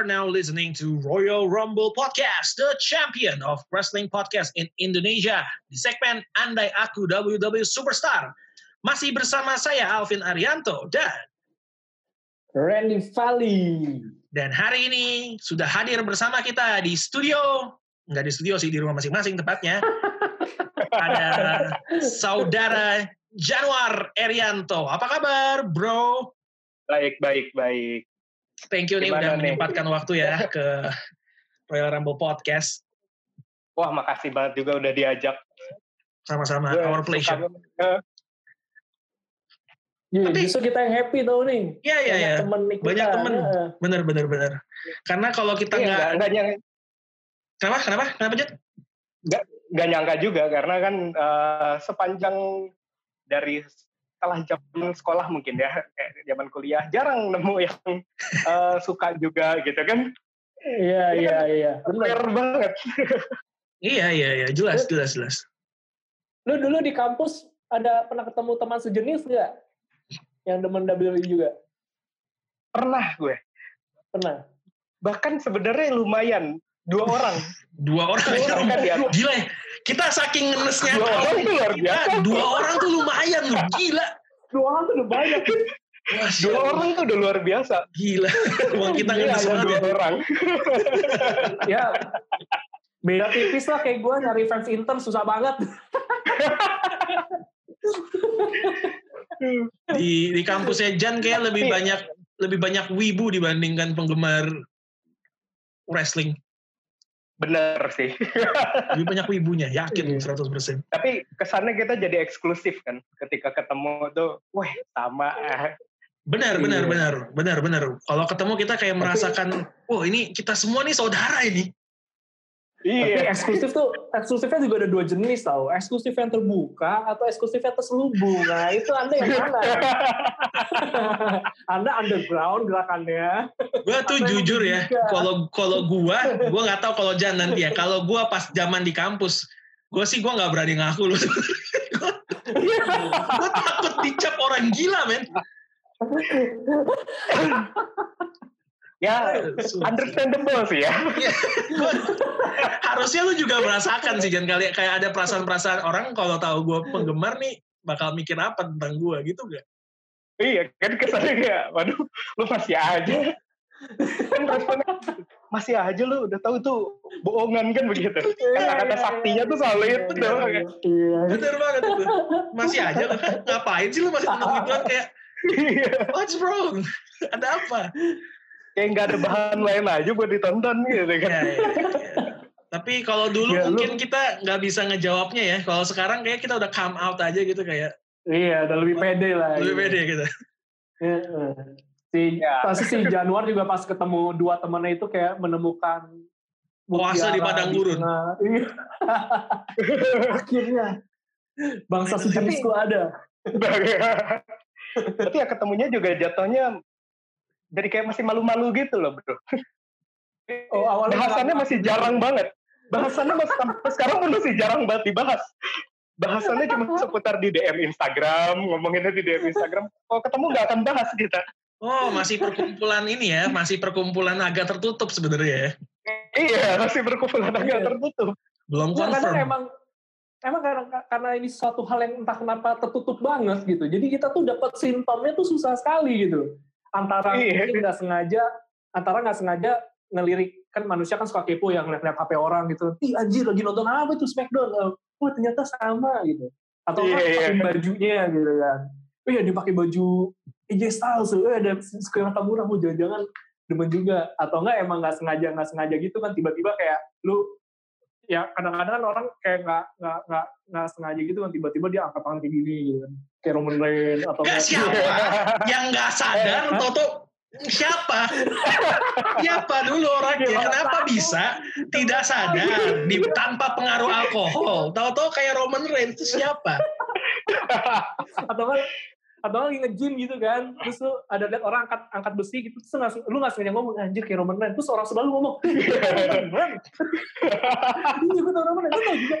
are now listening to Royal Rumble Podcast, the champion of wrestling podcast in Indonesia. Di segmen Andai Aku WWE Superstar. Masih bersama saya Alvin Arianto dan Randy Valley. dan hari ini sudah hadir bersama kita di studio, nggak di studio sih di rumah masing-masing tepatnya. Ada saudara Januar Erianto. Apa kabar, bro? Baik, baik, baik. Thank you nih Gimana udah nih? menyempatkan waktu ya ke Royal Rumble Podcast. Wah, makasih banget juga udah diajak. Sama-sama, our pleasure. Ya, Tapi- justru kita yang happy tau nih. Iya, iya, iya. Banyak temen. ya. Bener, bener, bener. Karena kalau kita iya, nggak... nggak nggak nyangka, Kenapa? Kenapa? Kenapa, Jet? nggak nyangka juga karena kan eh, sepanjang dari setelah zaman sekolah mungkin ya, kayak zaman kuliah jarang nemu yang eh, suka juga gitu kan. Iya, iya, iya. Bener. Rare banget. Iya, iya, iya. Jelas, jelas, jelas. Lu dulu di kampus ada pernah ketemu teman sejenis nggak? Yang demen WWE juga? Pernah gue. Pernah. Bahkan sebenarnya lumayan dua orang. Dua orang. Dua orang kan di atas. Gila ya. Kita saking ngenesnya. Dua orang tuh luar kita, biasa. Dua orang tuh lumayan loh. Gila. Dua orang tuh udah banyak. Masya Dua Allah. orang tuh udah luar biasa. Gila. Wah, kita Iya, ngenes banget Dua ya. orang. ya, beda tipis lah kayak gue nyari fans intern susah banget. Di, di kampusnya Jan kayak lebih banyak lebih banyak wibu dibandingkan penggemar wrestling. Bener sih. Lebih banyak wibunya, yakin Iya. 100%. Tapi kesannya kita jadi eksklusif kan. Ketika ketemu tuh, wah sama. eh. Benar, Iya. benar, benar, benar, benar. Kalau ketemu kita kayak merasakan, oh ini kita semua nih saudara ini. Tapi Iya. eksklusif tuh, eksklusifnya juga ada dua jenis tau. Eksklusif yang terbuka atau eksklusif yang terselubung. Nah itu Anda yang mana? anda underground gerakannya. Gue tuh yang jujur ya, kalau kalau gua, gua nggak tahu kalau Jan nanti ya. Kalau gua pas zaman di kampus, gue sih gua nggak berani ngaku loh. gue takut dicap orang gila, men. ya, understandable sih ya. Gua- harusnya lu juga merasakan sih Jan kali kayak ada perasaan-perasaan orang kalau tahu gue penggemar nih bakal mikir apa tentang gue gitu gak? Iya, kan kesannya kayak, waduh, lu masih aja. kan responnya, masih aja lu udah tahu tuh bohongan kan begitu. Kata-kata saktinya tuh selalu itu Iya, iya, iya. Bener banget itu. Masih aja lu ngapain sih lu masih tentang gituan kayak Iya. what's wrong? Ada apa? Kayak nggak ada bahan lain aja buat ditonton gitu Ya, kan. ya, ya. Tapi kalau dulu Ya, lu- mungkin kita nggak bisa ngejawabnya ya. Kalau sekarang kayak kita udah come out aja gitu kayak Iya, udah lebih pede lah. lebih Iya. pede gitu. Iya. Si, Ya. pasti si Januar juga pas ketemu dua temennya itu kayak menemukan Puasa di padang gurun. tengah. Iya. Akhirnya bangsa Tapi- sejenisku ada. Tapi ya ketemunya juga jatuhnya jadi kayak masih malu-malu gitu loh bro. Oh, awalnya Bahasannya masih jarang banget. Bahasannya masih sampai sekarang pun masih jarang banget dibahas. Bahasannya cuma seputar di DM Instagram, ngomonginnya di DM Instagram. Kalau ketemu nggak akan bahas kita. Oh, masih perkumpulan ini ya, masih perkumpulan agak tertutup sebenarnya ya. Iya, masih berkumpulan agak Iya. tertutup. Belum karena confirm. emang emang karena karena ini suatu hal yang entah kenapa tertutup banget gitu. Jadi kita tuh dapat simptomnya tuh susah sekali gitu. Antara Iya. nggak sengaja, antara nggak sengaja ngelirik kan manusia kan suka kepo yang ngeliat-ngeliat HP orang gitu. Ih anjir lagi nonton apa itu Smackdown? Eh, Wah ternyata sama gitu. Atau Iya, kan iya. pakai bajunya gitu kan. Oh iya dia pakai baju AJ Styles, eh ada Sukuna Tamura, mau jangan-jangan demen juga. Atau enggak emang nggak sengaja nggak sengaja gitu kan tiba-tiba kayak lu ya kadang-kadang orang kayak nggak nggak nggak nggak sengaja gitu kan tiba-tiba dia angkat tangan kayak gini gitu kan kayak Roman Reigns atau Gak nggak- siapa yang nggak sadar, Eh, Toto siapa? Siapa dulu orangnya? Ya, Kenapa tahu. bisa tidak sadar di, tanpa pengaruh alkohol? Tahu-tahu kayak Roman Reigns itu siapa? atau kan atau lagi nge-gym gitu kan terus lu ada lihat orang angkat angkat besi gitu terus lu nggak lu nggak sengaja ngomong anjir kayak Roman Reigns terus orang sebelah lu ngomong ini juga tau Roman Reigns lu tau juga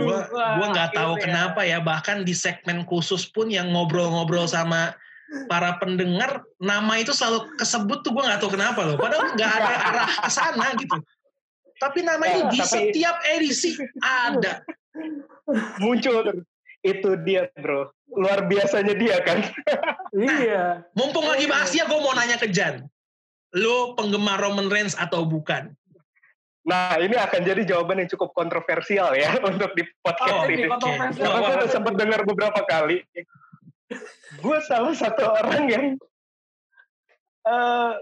Gua Wah, gua nggak tahu akhirnya. kenapa ya bahkan di segmen khusus pun yang ngobrol-ngobrol sama para pendengar nama itu selalu kesebut tuh gue nggak tahu kenapa loh. Padahal nggak ada arah ke sana gitu. Tapi nama ini Ya, di tapi- setiap edisi ada. Muncul. Itu dia bro. Luar biasanya dia kan. iya. Mumpung lagi bahas dia, gue mau nanya ke Jan. Lo penggemar Roman Reigns atau bukan? Nah ini akan jadi jawaban yang cukup kontroversial ya untuk di podcast Oh, ini. oke, kontroversial. Karena gue udah sempat dengar beberapa kali. Gue salah satu orang yang eh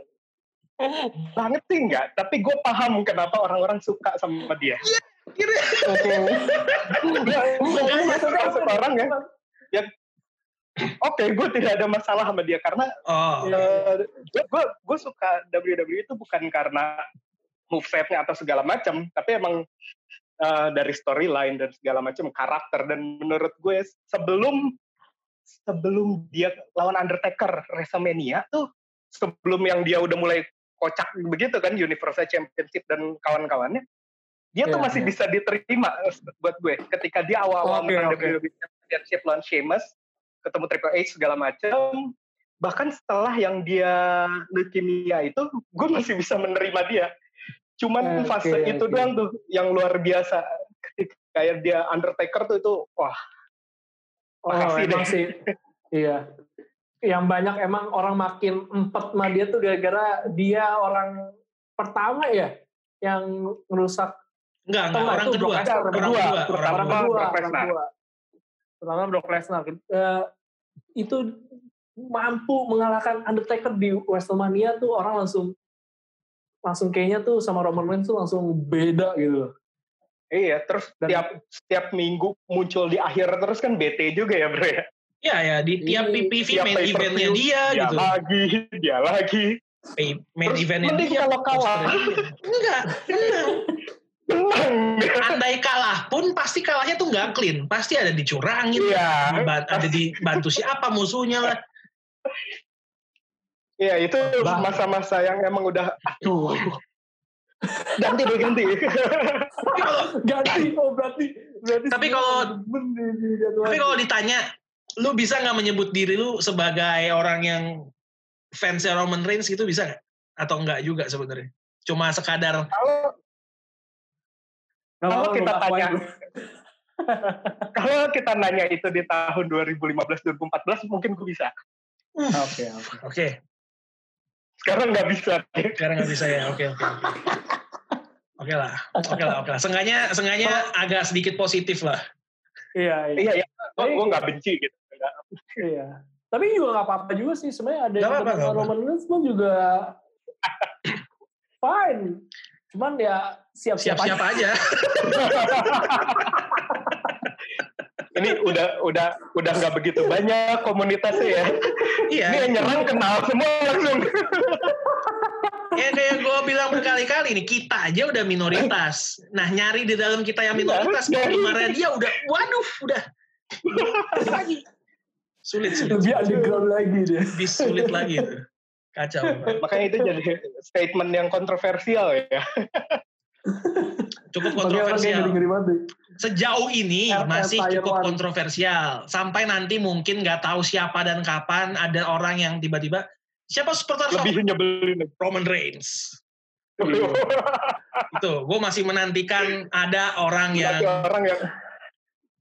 banget sih enggak, tapi gue paham kenapa orang-orang suka sama dia. Kira Ya, gue maksudnya orang ya, yang oke, gue tidak ada masalah sama dia karena Oh, gue gue suka WWE itu bukan karena movesetnya atau segala macam, tapi emang eh, dari storyline dan segala macam karakter dan menurut gue sebelum sebelum dia lawan Undertaker WrestleMania tuh sebelum yang dia udah mulai kocak begitu kan Universal Championship dan kawan-kawannya dia tuh Iya, masih iya. bisa diterima eh, buat gue ketika dia awal-awal Oke, menang oke. WWE Championship lawan Sheamus ketemu Triple H segala macam bahkan setelah yang dia leukemia itu gue masih bisa menerima dia cuman Oke, fase itu oke. doang tuh yang luar biasa ketika kayak dia Undertaker tuh itu wah Oh, Makasih emang deh. sih. Iya. Yang banyak emang orang makin empat sama dia tuh gara-gara dia orang pertama ya yang merusak enggak, enggak. Oh, Orang itu kedua. Orang kedua. kedua. Orang orang kedua. kedua, Brock orang kedua. Pertama Brock Lesnar. Eh, itu mampu mengalahkan Undertaker di WrestleMania tuh orang langsung langsung kayaknya tuh sama Roman Reigns tuh langsung beda gitu. iya terus Dan- tiap setiap minggu muncul di akhir terus kan BT juga ya bro ya Ya, ya. Di tiap Iya, PPV tiap main eventnya dia dia gitu. lagi dia lagi Main Terus eventnya dia. kalau kalah. Enggak, menang. Andai kalah pun pasti kalahnya tuh nggak clean. Pasti ada dicurangin. iya diban- ada dibantu siapa musuhnya lah. iya itu masa-masa yang emang udah aduh ganti deh ganti Tapi kalau Ganti, oh berarti, berarti Tapi kalau- tapi kalau ditanya, lu bisa nggak menyebut diri lu sebagai orang yang fans Roman Reigns gitu bisa nggak? Atau enggak juga sebenarnya? Cuma sekadar kalau Nggak kalau kita tanya- kalau kita nanya itu di tahun 2015 2014 mungkin gue bisa Oke, oke. oke, sekarang nggak bisa sekarang nggak bisa ya. Oke, oke. Oke lah, oke lah, oke lah. Sengganya, sengganya agak sedikit positif lah. Iya, iya. iya ya gue nggak benci gitu. Iya. Tapi juga nggak apa-apa juga sih. Sebenarnya ada yang. Roman Reigns pun juga fine. Cuman ya siap-siap Siap-siap aja. ini udah udah udah nggak begitu banyak komunitasnya ya Iya. ini yang nyerang kenal semua langsung Ya kayak gue bilang berkali-kali nih, kita aja udah minoritas. Nah nyari di dalam kita yang minoritas, Iya, penggemarnya dia udah, waduh, udah. lagi. Sulit, sulit. Lebih underground lagi dia. Lebih sulit lagi itu. Kacau. Makanya itu jadi statement yang kontroversial ya Cukup kontroversial. Sejauh ini masih cukup kontroversial. Sampai nanti mungkin nggak tahu siapa dan kapan ada orang yang tiba-tiba, siapa superstar lebih nyebelin Roman Reigns. Itu, gue masih menantikan ada orang yang orang yang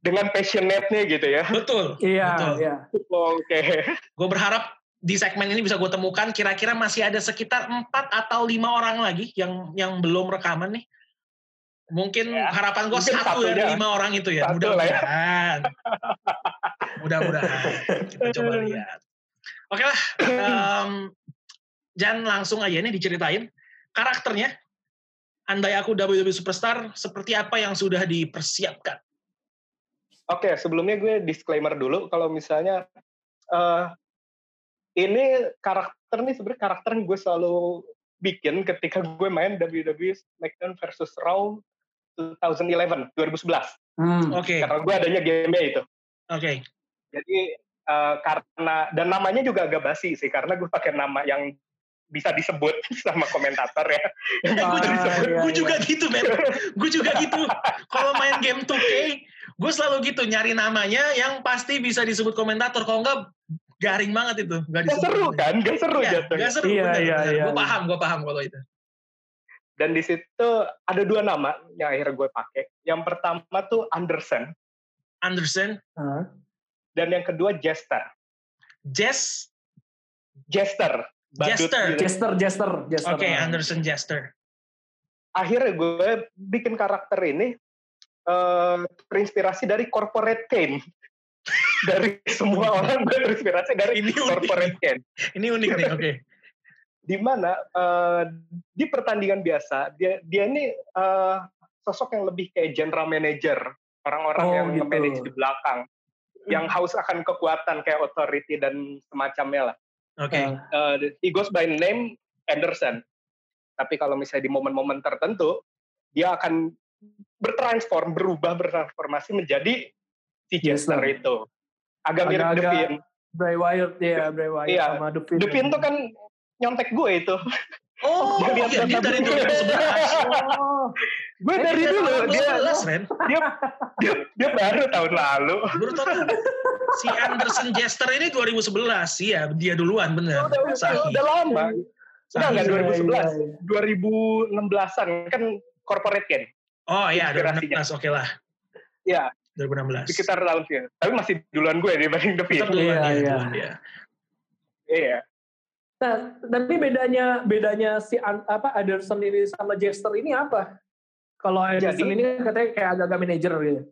dengan passionate-nya gitu ya betul. Iya, Betul. iya. oke Gue berharap di segmen ini bisa gue temukan kira-kira masih ada sekitar empat atau lima orang lagi yang yang belum rekaman nih. Mungkin Ya, harapan gue satu dari lima orang itu ya. Satu lah ya. Mudah-mudahan. Mudah-mudahan. Kita coba lihat. Oke lah. em, Jan langsung aja nih diceritain karakternya. Andai aku WWE Superstar, seperti apa yang sudah dipersiapkan? Oke, sebelumnya gue disclaimer dulu kalau misalnya eh ini karakter nih sebenarnya karakter yang gue selalu bikin ketika gue main WWE SmackDown versus Raw 2011 2011 Hmm. Oke, karena gue adanya game itu. oke. Jadi eh, karena dan namanya juga agak basi sih karena gue pakai nama yang bisa disebut sama komentator ya. Gue Ah, juga, iya, gua iya. juga gitu, men. Gue juga gitu. Kalau main game 2K, gue selalu gitu nyari namanya yang pasti bisa disebut komentator. Kalau enggak, garing banget itu. Gak, Gak seru kan? Gak seru Iya, jatuhnya. gak seru. Iya, bener, iya, bener. iya. Gue paham, gue paham kalau itu. Dan di situ ada dua nama yang akhirnya gue pakai. Yang pertama tuh Anderson Anderson, Hah? dan yang kedua Jester. Jess, Jester. Badut Jester. gitu. Jester, Jester, Jester. oke Anderson Jester. Akhirnya gue bikin karakter ini eh, terinspirasi dari Corporate Kane. Dari semua orang gue terinspirasi dari Ini. Corporate Kane. Ini unik nih, oke. di mana eh, di pertandingan biasa dia dia ini eh, sosok yang lebih kayak general manager orang-orang Oh, yang gitu. manage di belakang yang haus akan kekuatan kayak authority dan semacamnya lah. Oke. Ah. Eh, he goes by name Anderson. Tapi kalau misalnya di momen-momen tertentu dia akan bertransform, berubah, bertransformasi menjadi si Jester Jester. itu. Agak mirip Agak-agak Devin. Bray Wyatt ya, Bray Wyatt Iya. sama Fiend. Devin tuh kan nyontek gue itu. Oh, Dia iya, dia dari gue. 2011. Oh, gue dari dulu dia 2011, Ren. dia, dia dia baru tahun lalu. Baru tahu tuh. Si Anderson Jester ini 2011. Iya, dia duluan bener. Udah, udah, Sahih. udah lama. Udah Sahih. nggak Iya, 2011, iya, 2016-an kan corporate kan? Oh iya, Inspirasinya. 2016. Oke lah. Iya, 2016. sekitar tahun sih. Tapi masih duluan gue dibanding Devin. Tetap duluan Iya, iya. duluan dia. Iya. Nah, tapi bedanya bedanya si apa Anderson ini sama Jester ini apa? Kalau Anderson Jadi- ini kan katanya kayak agak-agak manajer gitu.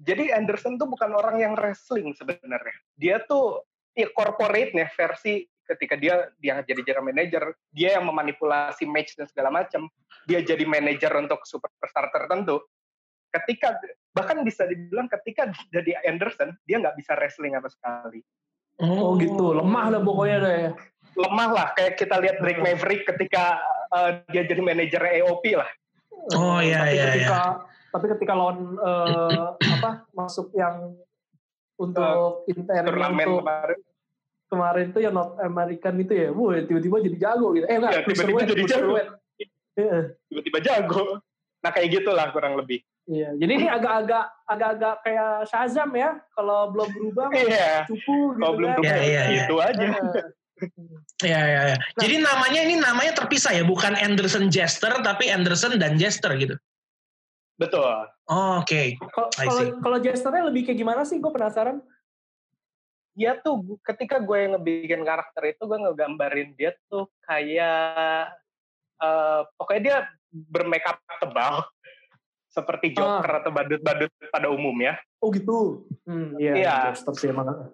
Jadi Anderson tuh bukan orang yang wrestling sebenarnya. Dia tuh ya corporate nih versi ketika dia dia jadi general manager, dia yang memanipulasi match dan segala macam. Dia jadi manajer untuk superstar tertentu. Ketika bahkan bisa dibilang ketika jadi Anderson, dia nggak bisa wrestling apa sekali. Oh gitu, lemah lah pokoknya deh. ya. Lemah lah kayak kita lihat Drake Maverick ketika uh, dia jadi manajer AOP lah. Oh, iya, tapi iya, ketika, Tapi ketika lawan eh, apa masuk yang untuk inter Turnamen untuk kemarin. kemarin tuh yang North American itu ya, wuh tiba-tiba jadi jago gitu. Eh enggak, Iya, tiba-tiba jadi jago. Iya. tiba-tiba jago. Nah kayak gitulah kurang lebih. Iya, jadi ini agak-agak agak-agak kayak Shazam ya, kalau belum berubah Iya. cupu gitu Kalau belum kan. Iya, iya, iya. itu aja. Iya, iya, iya. Jadi namanya ini namanya terpisah ya, bukan Anderson Jester, tapi Anderson dan Jester gitu. Betul. Oh, Oke. Kalau I kalau see. kalau Jesternya lebih kayak gimana sih? Gue penasaran. Dia tuh ketika gue ngebikin karakter itu gue ngegambarin dia tuh kayak eh, pokoknya dia bermakeup tebal seperti Joker atau badut-badut pada umumnya. Oh gitu. Hmm, iya. Iya. Jester sih emang.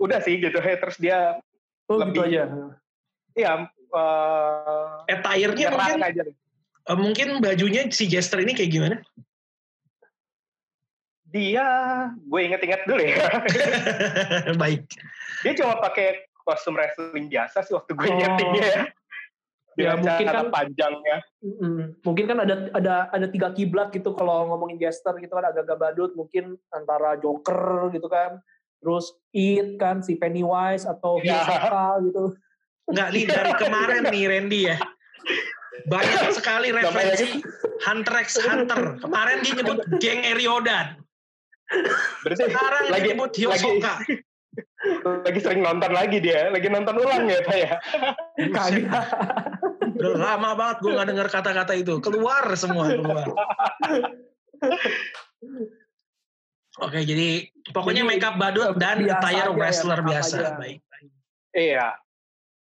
Udah sih gitu ya. Terus dia Oh Lebih- gitu aja. ya eh Attire-nya nyerang mungkin, aja. eh, mungkin bajunya si Jester ini kayak gimana? Dia gue inget-inget dulu ya. Baik. dia cuma pakai kostum wrestling biasa sih waktu gue Oh. ingetinnya ya. Ya, Dengan mungkin kan- panjangnya. Mm, mungkin kan ada ada ada tiga kiblat gitu kalau ngomongin Jester gitu kan agak-agak badut mungkin antara Joker gitu kan terus It kan si Pennywise atau Ya. Gitu Enggak nih dari kemarin nih Randy ya. Banyak sekali referensi Hunter x Hunter. Kemarin dia nyebut geng Eriodan. Berarti Sekarang dia lagi nyebut Hyosoka. lagi sering nonton lagi dia, lagi nonton ulang ya Pak ya. kagak Udah lama banget gue gak denger kata-kata itu. Keluar semua, keluar. Oke, jadi pokoknya Jadi, makeup badut dan attire ya, wrestler biasa. aja. Baik. Iya.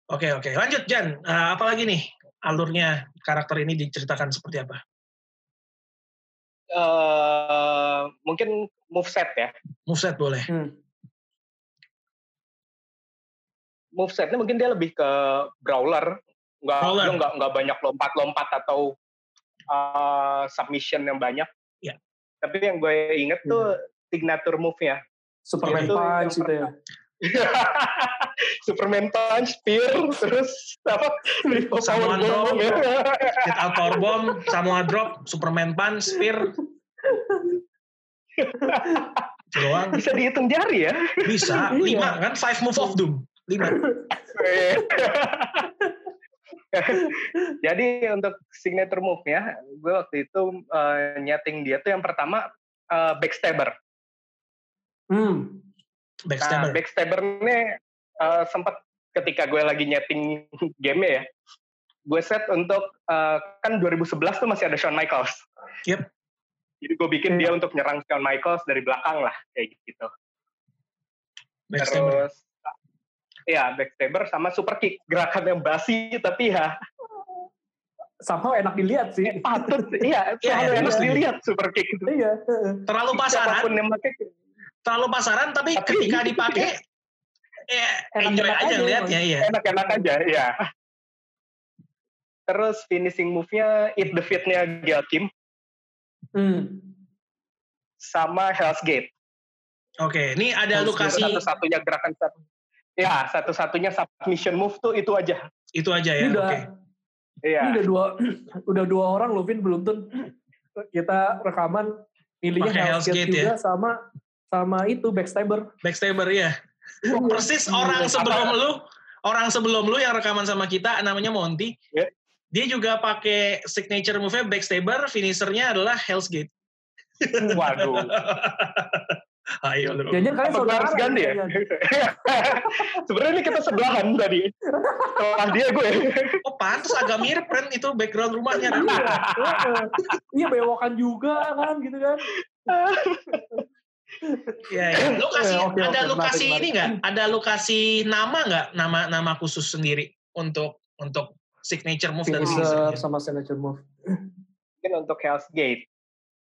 Oke, oke. Lanjut, Jan. Eh, apa lagi nih alurnya karakter ini diceritakan seperti apa? eh mungkin moveset ya. Moveset boleh. Hmm. Movesetnya mungkin dia lebih ke brawler, nggak Brawler. nggak nggak banyak lompat-lompat atau eh, submission yang banyak. Iya. Tapi yang gue inget tuh signature move-nya. Superman yang Punch gitu ya Superman punch, spear, terus apa? Bomb, drop. ya. Hit out power bomb, Samoa drop, Superman punch, spear. Doang. Bisa dihitung jari ya. Bisa. Iya. Lima kan? Five move of doom. Lima. Jadi untuk signature move-nya, gue waktu itu eh, nyeting dia tuh yang pertama eh, backstabber. hmm. Backstabber. Nah, Backstabber ini uh, sempat ketika gue lagi nyeting game ya, gue set untuk uh, kan 2011 tuh masih ada Shawn Michaels. Yep. Jadi gue bikin dia untuk nyerang Shawn Michaels dari belakang lah kayak gitu. Backstabber. Terus ya backstabber sama super kick gerakan yang basi tapi ya Somehow enak dilihat sih. patut iya Iya, selalu iya, enak iya. dilihat super kick itu. Iya. Terlalu pasaran, Siapa pun yang pakai terlalu pasaran tapi Tapi- ketika dipakai ya enjoy Enak-enak aja aja, ngeliatnya ya. enak-enak aja ya. Terus finishing move-nya Eat the Fit-nya Gail Kim Hmm. sama Hell's Gate. Oke, ini ada lu kasih satu-satunya gerakan satu. Ya, satu-satunya submission move tuh itu aja. itu aja ya. Ini udah Oke. ini Iya. udah dua udah dua orang loh Vin beruntun kita rekaman milihnya Pakai Hell's Hell's Gate Gate juga sama sama itu backstabber. Backstabber ya. Persis orang Iya. sebelum lu, orang sebelum lu yang rekaman sama kita namanya Monty. Ya. Dia juga pakai signature move-nya backstabber, finishernya adalah Hell's Gate. Waduh. Ayo lu. Jangan kalian saudara harus ganti ya? jangan. Sebenarnya ini kita sebelahan tadi. Setelah dia gue. Oh pantas agak mirip Ren itu background rumahnya. Iya, heeh. iya bewokan juga kan gitu kan. Iya, iya. Lu kasih Eh, oke, ada oke, lu kasih ini nggak? Ada lu kasih nama nggak? Nama nama khusus sendiri untuk untuk signature move dan finishernya. sama signature move. Mungkin untuk Hell's Gate.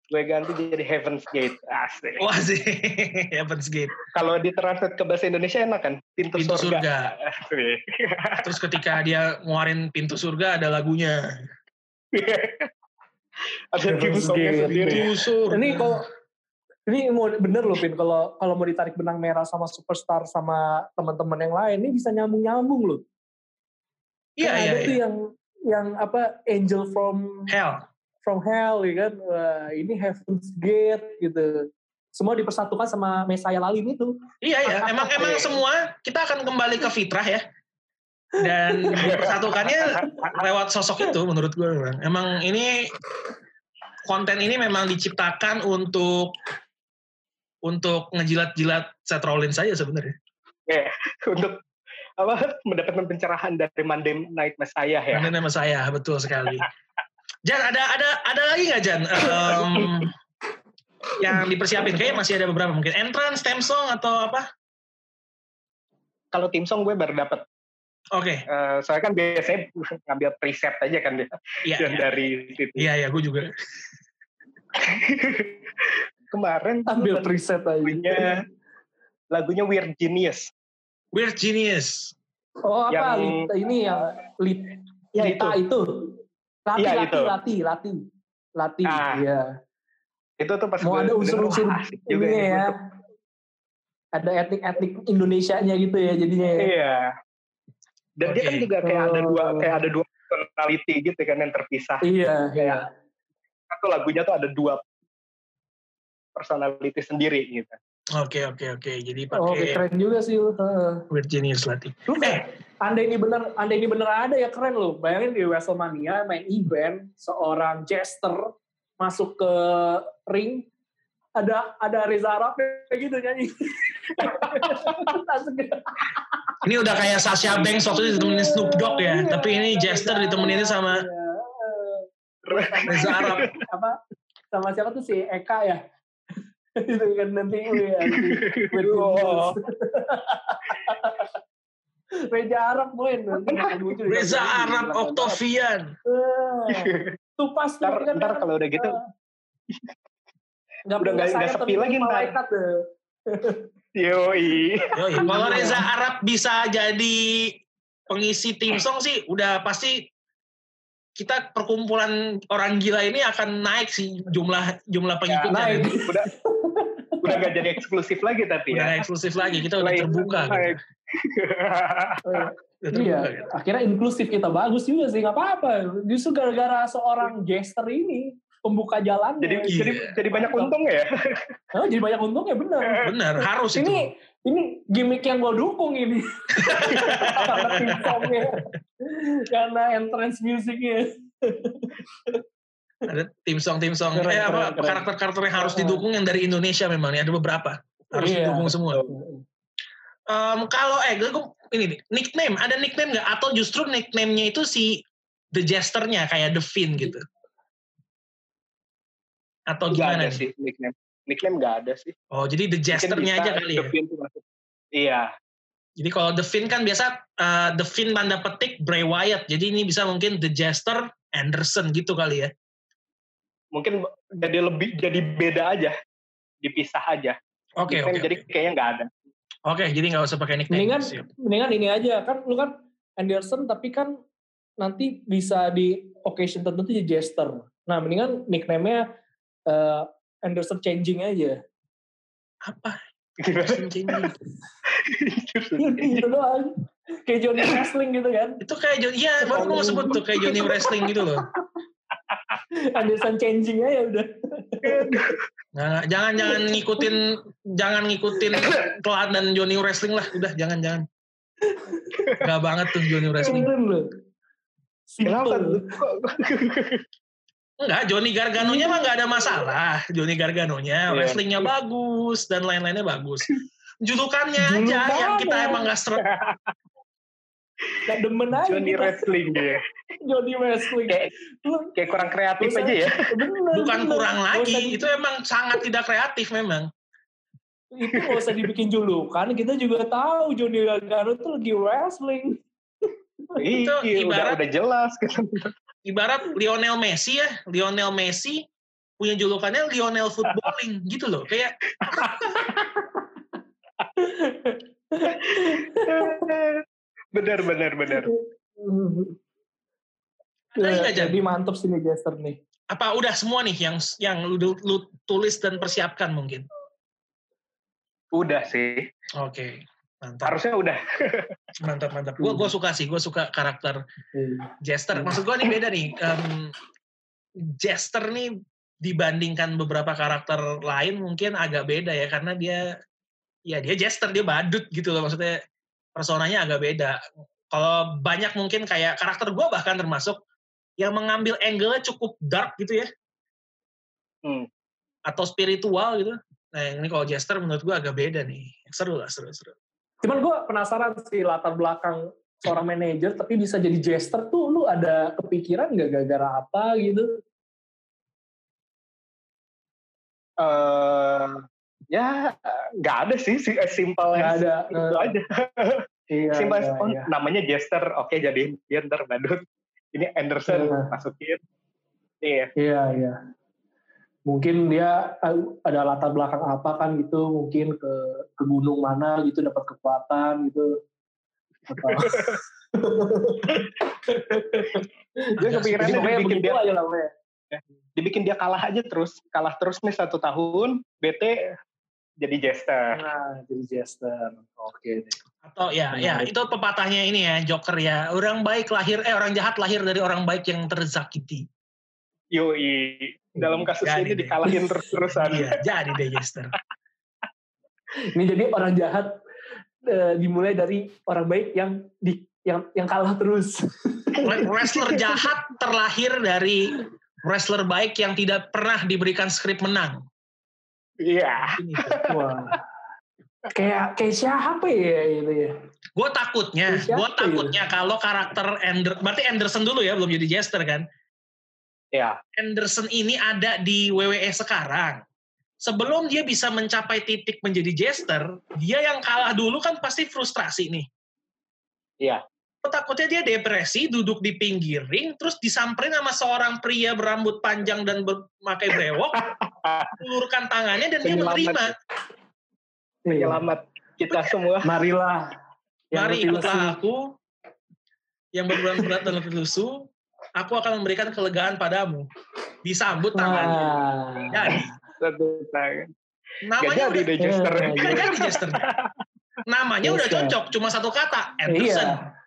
Gue ganti jadi Heaven's Gate. Asik. Wah sih, Heaven's Gate. Kalau ditranslate ke bahasa Indonesia enak kan? Pintu, Pintu surga. surga. Asik. Terus ketika dia ngeluarin pintu surga ada lagunya. Ada Heaven's Gate. sendiri. Surga. Ini kalau ini mau bener loh Vin kalau kalau mau ditarik benang merah sama superstar sama teman-teman yang lain ini bisa nyambung nyambung loh. Iya Kan iya. ada tuh iya. yang yang apa Angel from Hell. From Hell ya kan. Wah, ini Heaven's Gate gitu. Semua dipersatukan sama Messiah Lalim itu. Iya iya. Emang emang semua kita akan kembali ke fitrah ya. Dan dipersatukannya lewat sosok itu menurut gue memang. Emang ini konten ini memang diciptakan untuk untuk ngejilat-jilat Seth Rollins saja sebenarnya. Untuk apa mendapatkan pencerahan dari Monday Night Messiah ya. Ini nama saya betul sekali. Jan ada ada ada lagi nggak Jan? Em, yang dipersiapin kayaknya masih ada beberapa mungkin entrance, theme song atau apa? Kalau tim song gue baru dapat. Oke, Eh, soalnya kan biasanya ngambil preset aja kan dia iya yang iya. dari situ. Iya iya, gue juga. Kemarin Ambil preset aja. lagunya lagunya Weird Genius. Weird Genius. Oh apa? Yang- ini yang lit, Ya Lita itu. Lati, Iya, lati, itu. lati, lati, lati. Ah, Iya. Itu tuh pas Mau gue ada unsur-unsur juga ya. untuk- Ada etnik-etnik Indonesianya gitu ya jadinya. ya. Iya. Dan dia kan juga kayak ada dua Oh. kayak ada dua personality gitu kan yang terpisah. Iya, iya. Kayak satu lagunya tuh ada dua personality sendiri gitu. Oke oke oke. Jadi Oh, pakai keren juga sih. lu. Heeh. Weird Genius latih. Lu Eh. anda ini bener, anda ini bener ada ya keren loh. Bayangin di WrestleMania main event seorang jester masuk ke ring ada ada Reza Arab kayak gitu nyanyi. Ini udah kayak Sasha Banks waktu itu ditemenin Snoop Dogg ya. Iya, Tapi ini Jester ditemenin sama Iya. Reza Arab. apa sama siapa tuh si Eka ya itu kan nanti ya Oh. Reza Arab main nanti Reza. Arab Octavian. Eh, tuh pas Ntar, kan ntar kalau udah gitu nggak udah nggak- sepi lagi ntar. malaikat. Yoi. Yoi, kalau Reza Arab bisa jadi pengisi tim song sih udah pasti kita perkumpulan orang gila ini akan naik sih jumlah jumlah pengikutnya. naik. nanti. udah udah gak jadi eksklusif lagi tapi Udah ya. nggak eksklusif lagi, kita udah Naik, terbuka. Gitu. Udah Iya, terbuka, gitu. akhirnya inklusif kita bagus juga sih, nggak apa-apa. Justru gara-gara seorang jester ini pembuka jalannya. jadi Iya. jadi jadi banyak untung ya. Oh, jadi banyak untungnya bener. Bener, harus itu. ini ini gimmick yang gue dukung ini karena karena entrance musiknya Ada tim song tim song. Keren, eh, apa keren, keren. karakter-karakter yang harus didukung yang dari Indonesia memang nih ada beberapa. Harus Iya. didukung semua. Um, kalau eh gue ini nih, nickname ada nickname nggak atau justru nickname-nya itu si the jesternya kayak the Finn gitu? Atau gimana ada nih? sih nickname. Nickname nggak ada sih. Oh jadi the jesternya aja kali ya? Iya. Jadi kalau The Finn kan biasa uh, The Finn tanda petik Bray Wyatt. Jadi ini bisa mungkin The Jester Anderson gitu kali ya. Mungkin jadi lebih jadi beda aja. Dipisah aja. Oke Nickname oke. Jadi oke. kayaknya nggak ada. Oke, jadi nggak usah pakai nickname. Mendingan Siap. mendingan ini aja kan lu kan Anderson tapi kan nanti bisa di occasion tertentu jadi Jester. Nah, mendingan nickname-nya eh, Anderson changing aja. Apa? Gimana? Anderson changing. gitu doang. Kayak Johnny Wrestling gitu kan. Itu kayak Johnny, iya baru mau sebut tuh kayak Johnny Wrestling gitu loh. Anderson changing aja udah. Nah, jangan jangan ngikutin jangan ngikutin teladan Johnny Wrestling lah, udah jangan jangan. Gak banget tuh Johnny Wrestling. Kenapa? Enggak, Johnny Gargano-nya mah nggak ada masalah. Johnny Gargano-nya Iya. wrestlingnya bagus dan lain-lainnya bagus. Julukannya aja yang kita emang nggak seret. Gak demen aja Johnny kita. Wrestling dia. Johnny Wrestling. Kayak kayak kurang kreatif aja ya. Bener, Bukan bener. kurang lagi, usah- itu emang sangat tidak kreatif memang. itu gak usah dibikin julukan. Kita juga tahu Johnny Gargano tuh lagi wrestling. Iya, udah ibarat- udah jelas kan. Ibarat Lionel Messi ya, Lionel Messi punya julukannya Lionel Footballing gitu loh. Kayak benar benar benar. Ada nggak, Jan? jadi mantep sih nih Jester nih. apa udah semua nih yang yang lu, lu tulis dan persiapkan mungkin. Udah sih. Oke, mantap. Harusnya udah. Mantap, mantap. Gue gua suka sih, gue suka karakter Iya. Jester. Maksud gue nih beda nih. Em, Jester nih dibandingkan beberapa karakter lain mungkin agak beda ya karena dia ya dia Jester dia badut gitu loh maksudnya personanya agak beda. Kalau banyak mungkin kayak karakter gue bahkan termasuk yang mengambil angle-nya cukup dark gitu ya Hmm. atau spiritual gitu. Nah ini kalau Jester menurut gue agak beda nih. Seru lah seru seru. Cuman gue penasaran sih latar belakang seorang manajer tapi bisa jadi Jester tuh lu ada kepikiran nggak gara-gara apa gitu? eh ya nggak ada sih si simple Nggak as ada. itu aja. Iya, Simple iya, oh, iya. namanya Jester, oke jadi dia ntar badut. Ini Anderson Iya. masukin. Iya. Iya, iya. Mungkin dia eh, ada latar belakang apa kan gitu, mungkin ke ke gunung mana gitu dapat kekuatan gitu. Atau Jadi pokoknya dibikin begitu dia aja lah pokoknya. dibikin dia kalah aja terus, kalah terus nih satu tahun, BT jadi Jester. Nah, jadi Jester. Oke deh. Atau ya, ya Menarik. itu pepatahnya ini ya Joker ya. Orang baik lahir, eh orang jahat lahir dari orang baik yang terzakiti. Yoi. Dalam kasus Jadi ini deh. dikalahin terus-terusan. Iya, jadi deh Jester. Ini jadi orang jahat eh, dimulai dari orang baik yang di yang yang kalah terus. Wrestler jahat terlahir dari wrestler baik yang tidak pernah diberikan skrip menang. Iya. Wah. kayak kayak siapa ya gitu ya? Gue takutnya, gue ya? takutnya kalau karakter Ander, berarti Anderson dulu ya, belum jadi Jester kan? Iya. Anderson ini ada di WWE sekarang. Sebelum dia bisa mencapai titik menjadi Jester, dia yang kalah dulu kan pasti frustrasi nih. Iya. Takutnya dia depresi, duduk di pinggir ring, terus disamperin sama seorang pria berambut panjang dan memakai brewok, ulurkan tangannya dan dia menerima. Iya. Penyelamat kita semua. Marilah. Yang Mari ikutlah aku, yang berbeban berat dan lesu, aku akan memberikan kelegaan padamu. Disambut tangannya. Nah, Jadi, Satu tangan. Gak namanya jadi udah. Iya. Jadi. Namanya udah cocok, cuma satu kata, Anderson. Iya.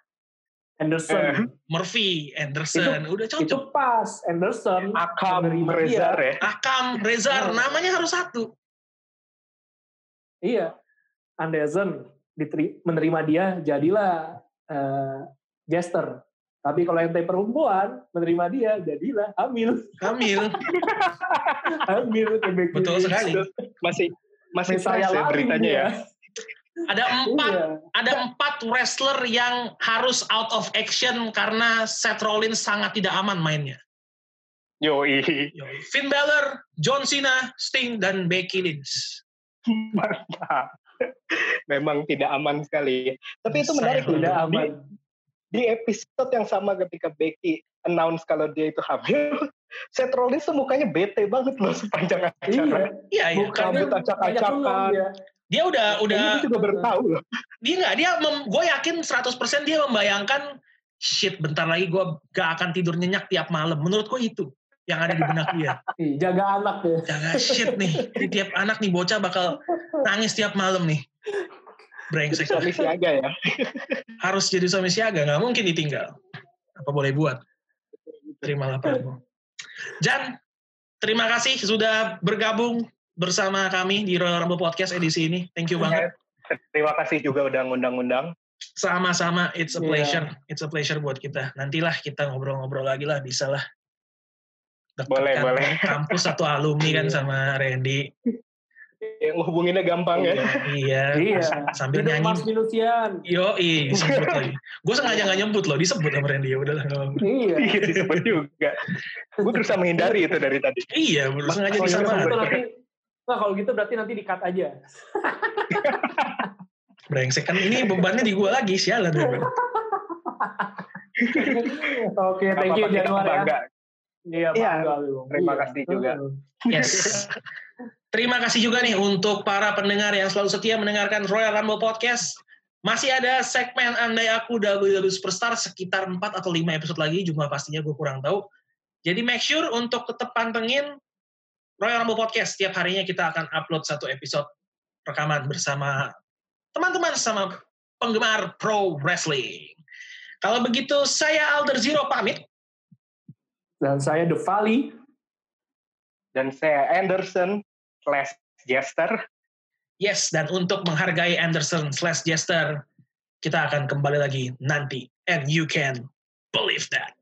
Anderson. Murphy, Anderson, udah itu cocok. pas Anderson Akam Rezar ya. Akam, Rezar, Iya. namanya harus satu. Iya. Anderson diteri- menerima dia jadilah eh, Jester. Tapi kalau yang perempuan menerima dia jadilah hamil. Hamil Becky betul sekali. Masih masih fresh ya beritanya dia. ya. Ada empat Iya. ada empat wrestler yang harus out of action karena Seth Rollins sangat tidak aman mainnya. Yoi. Yo, Finn Balor, John Cena, Sting, dan Becky Lynch. Mantap. Memang tidak aman sekali. Tapi itu menarik. Tidak Di, aman. di episode yang sama ketika Becky announce kalau dia itu hamil, Seth Rollins tuh mukanya bete banget loh sepanjang acara. Iya. Iya, iya. Bukannya Rambut acak-acakan. dia. Dia udah udah Ini juga baru tahu loh. dia nggak dia gue yakin 100% dia membayangkan shit bentar lagi gue gak akan tidur nyenyak tiap malam. Menurut gue itu yang ada di benak dia. Jaga anak ya. Jangan shit nih, Ini tiap anak nih bocah bakal nangis tiap malam nih. Brengsek. Suami siaga ya. Harus jadi suami siaga, nggak mungkin ditinggal. Apa boleh buat? Terimalah Prabu. Jan, terima kasih sudah bergabung bersama kami di Royal Rumble Podcast edisi ini. Thank you banget. Terima kasih juga udah ngundang-ngundang. Sama-sama, it's a Iya. pleasure. It's a pleasure buat kita. Nantilah kita ngobrol-ngobrol lagi lah, bisa lah. Boleh, boleh. Kampus satu alumni kan Iya. sama Randy. Yang hubunginnya gampang ya. Iya, Iya. sambil Hidup nyanyi. Mas Minusian. Yo, disebut lagi. Gue sengaja gak nyebut loh, disebut sama Randy. Ya udahlah. Iya. Iya disebut juga. Gue berusaha menghindari itu dari tadi. Iya, bener sengaja iya. Itu nanti, nah kalau gitu berarti nanti di cut aja. Brengsek kan ini bebannya di gue lagi, sialan. ya. Oke, thank you Januar ya. bangga. Iya, Iya, bangga lu. terima Iya. kasih juga. Yes. Terima kasih juga nih untuk para pendengar yang selalu setia mendengarkan Royal Rumble Podcast. Masih ada segmen Andai Aku WWE Superstar sekitar 4 atau 5 episode lagi, jumlah pastinya gue kurang tahu. Jadi make sure untuk tetap pantengin Royal Rumble Podcast. Setiap harinya kita akan upload satu episode rekaman bersama teman-teman sama penggemar pro wrestling. Kalau begitu, saya Alder Zero pamit. Dan saya The Valley. Dan saya Anderson slash Jester. Yes, dan untuk menghargai Anderson slash Jester, kita akan kembali lagi nanti. And you can believe that.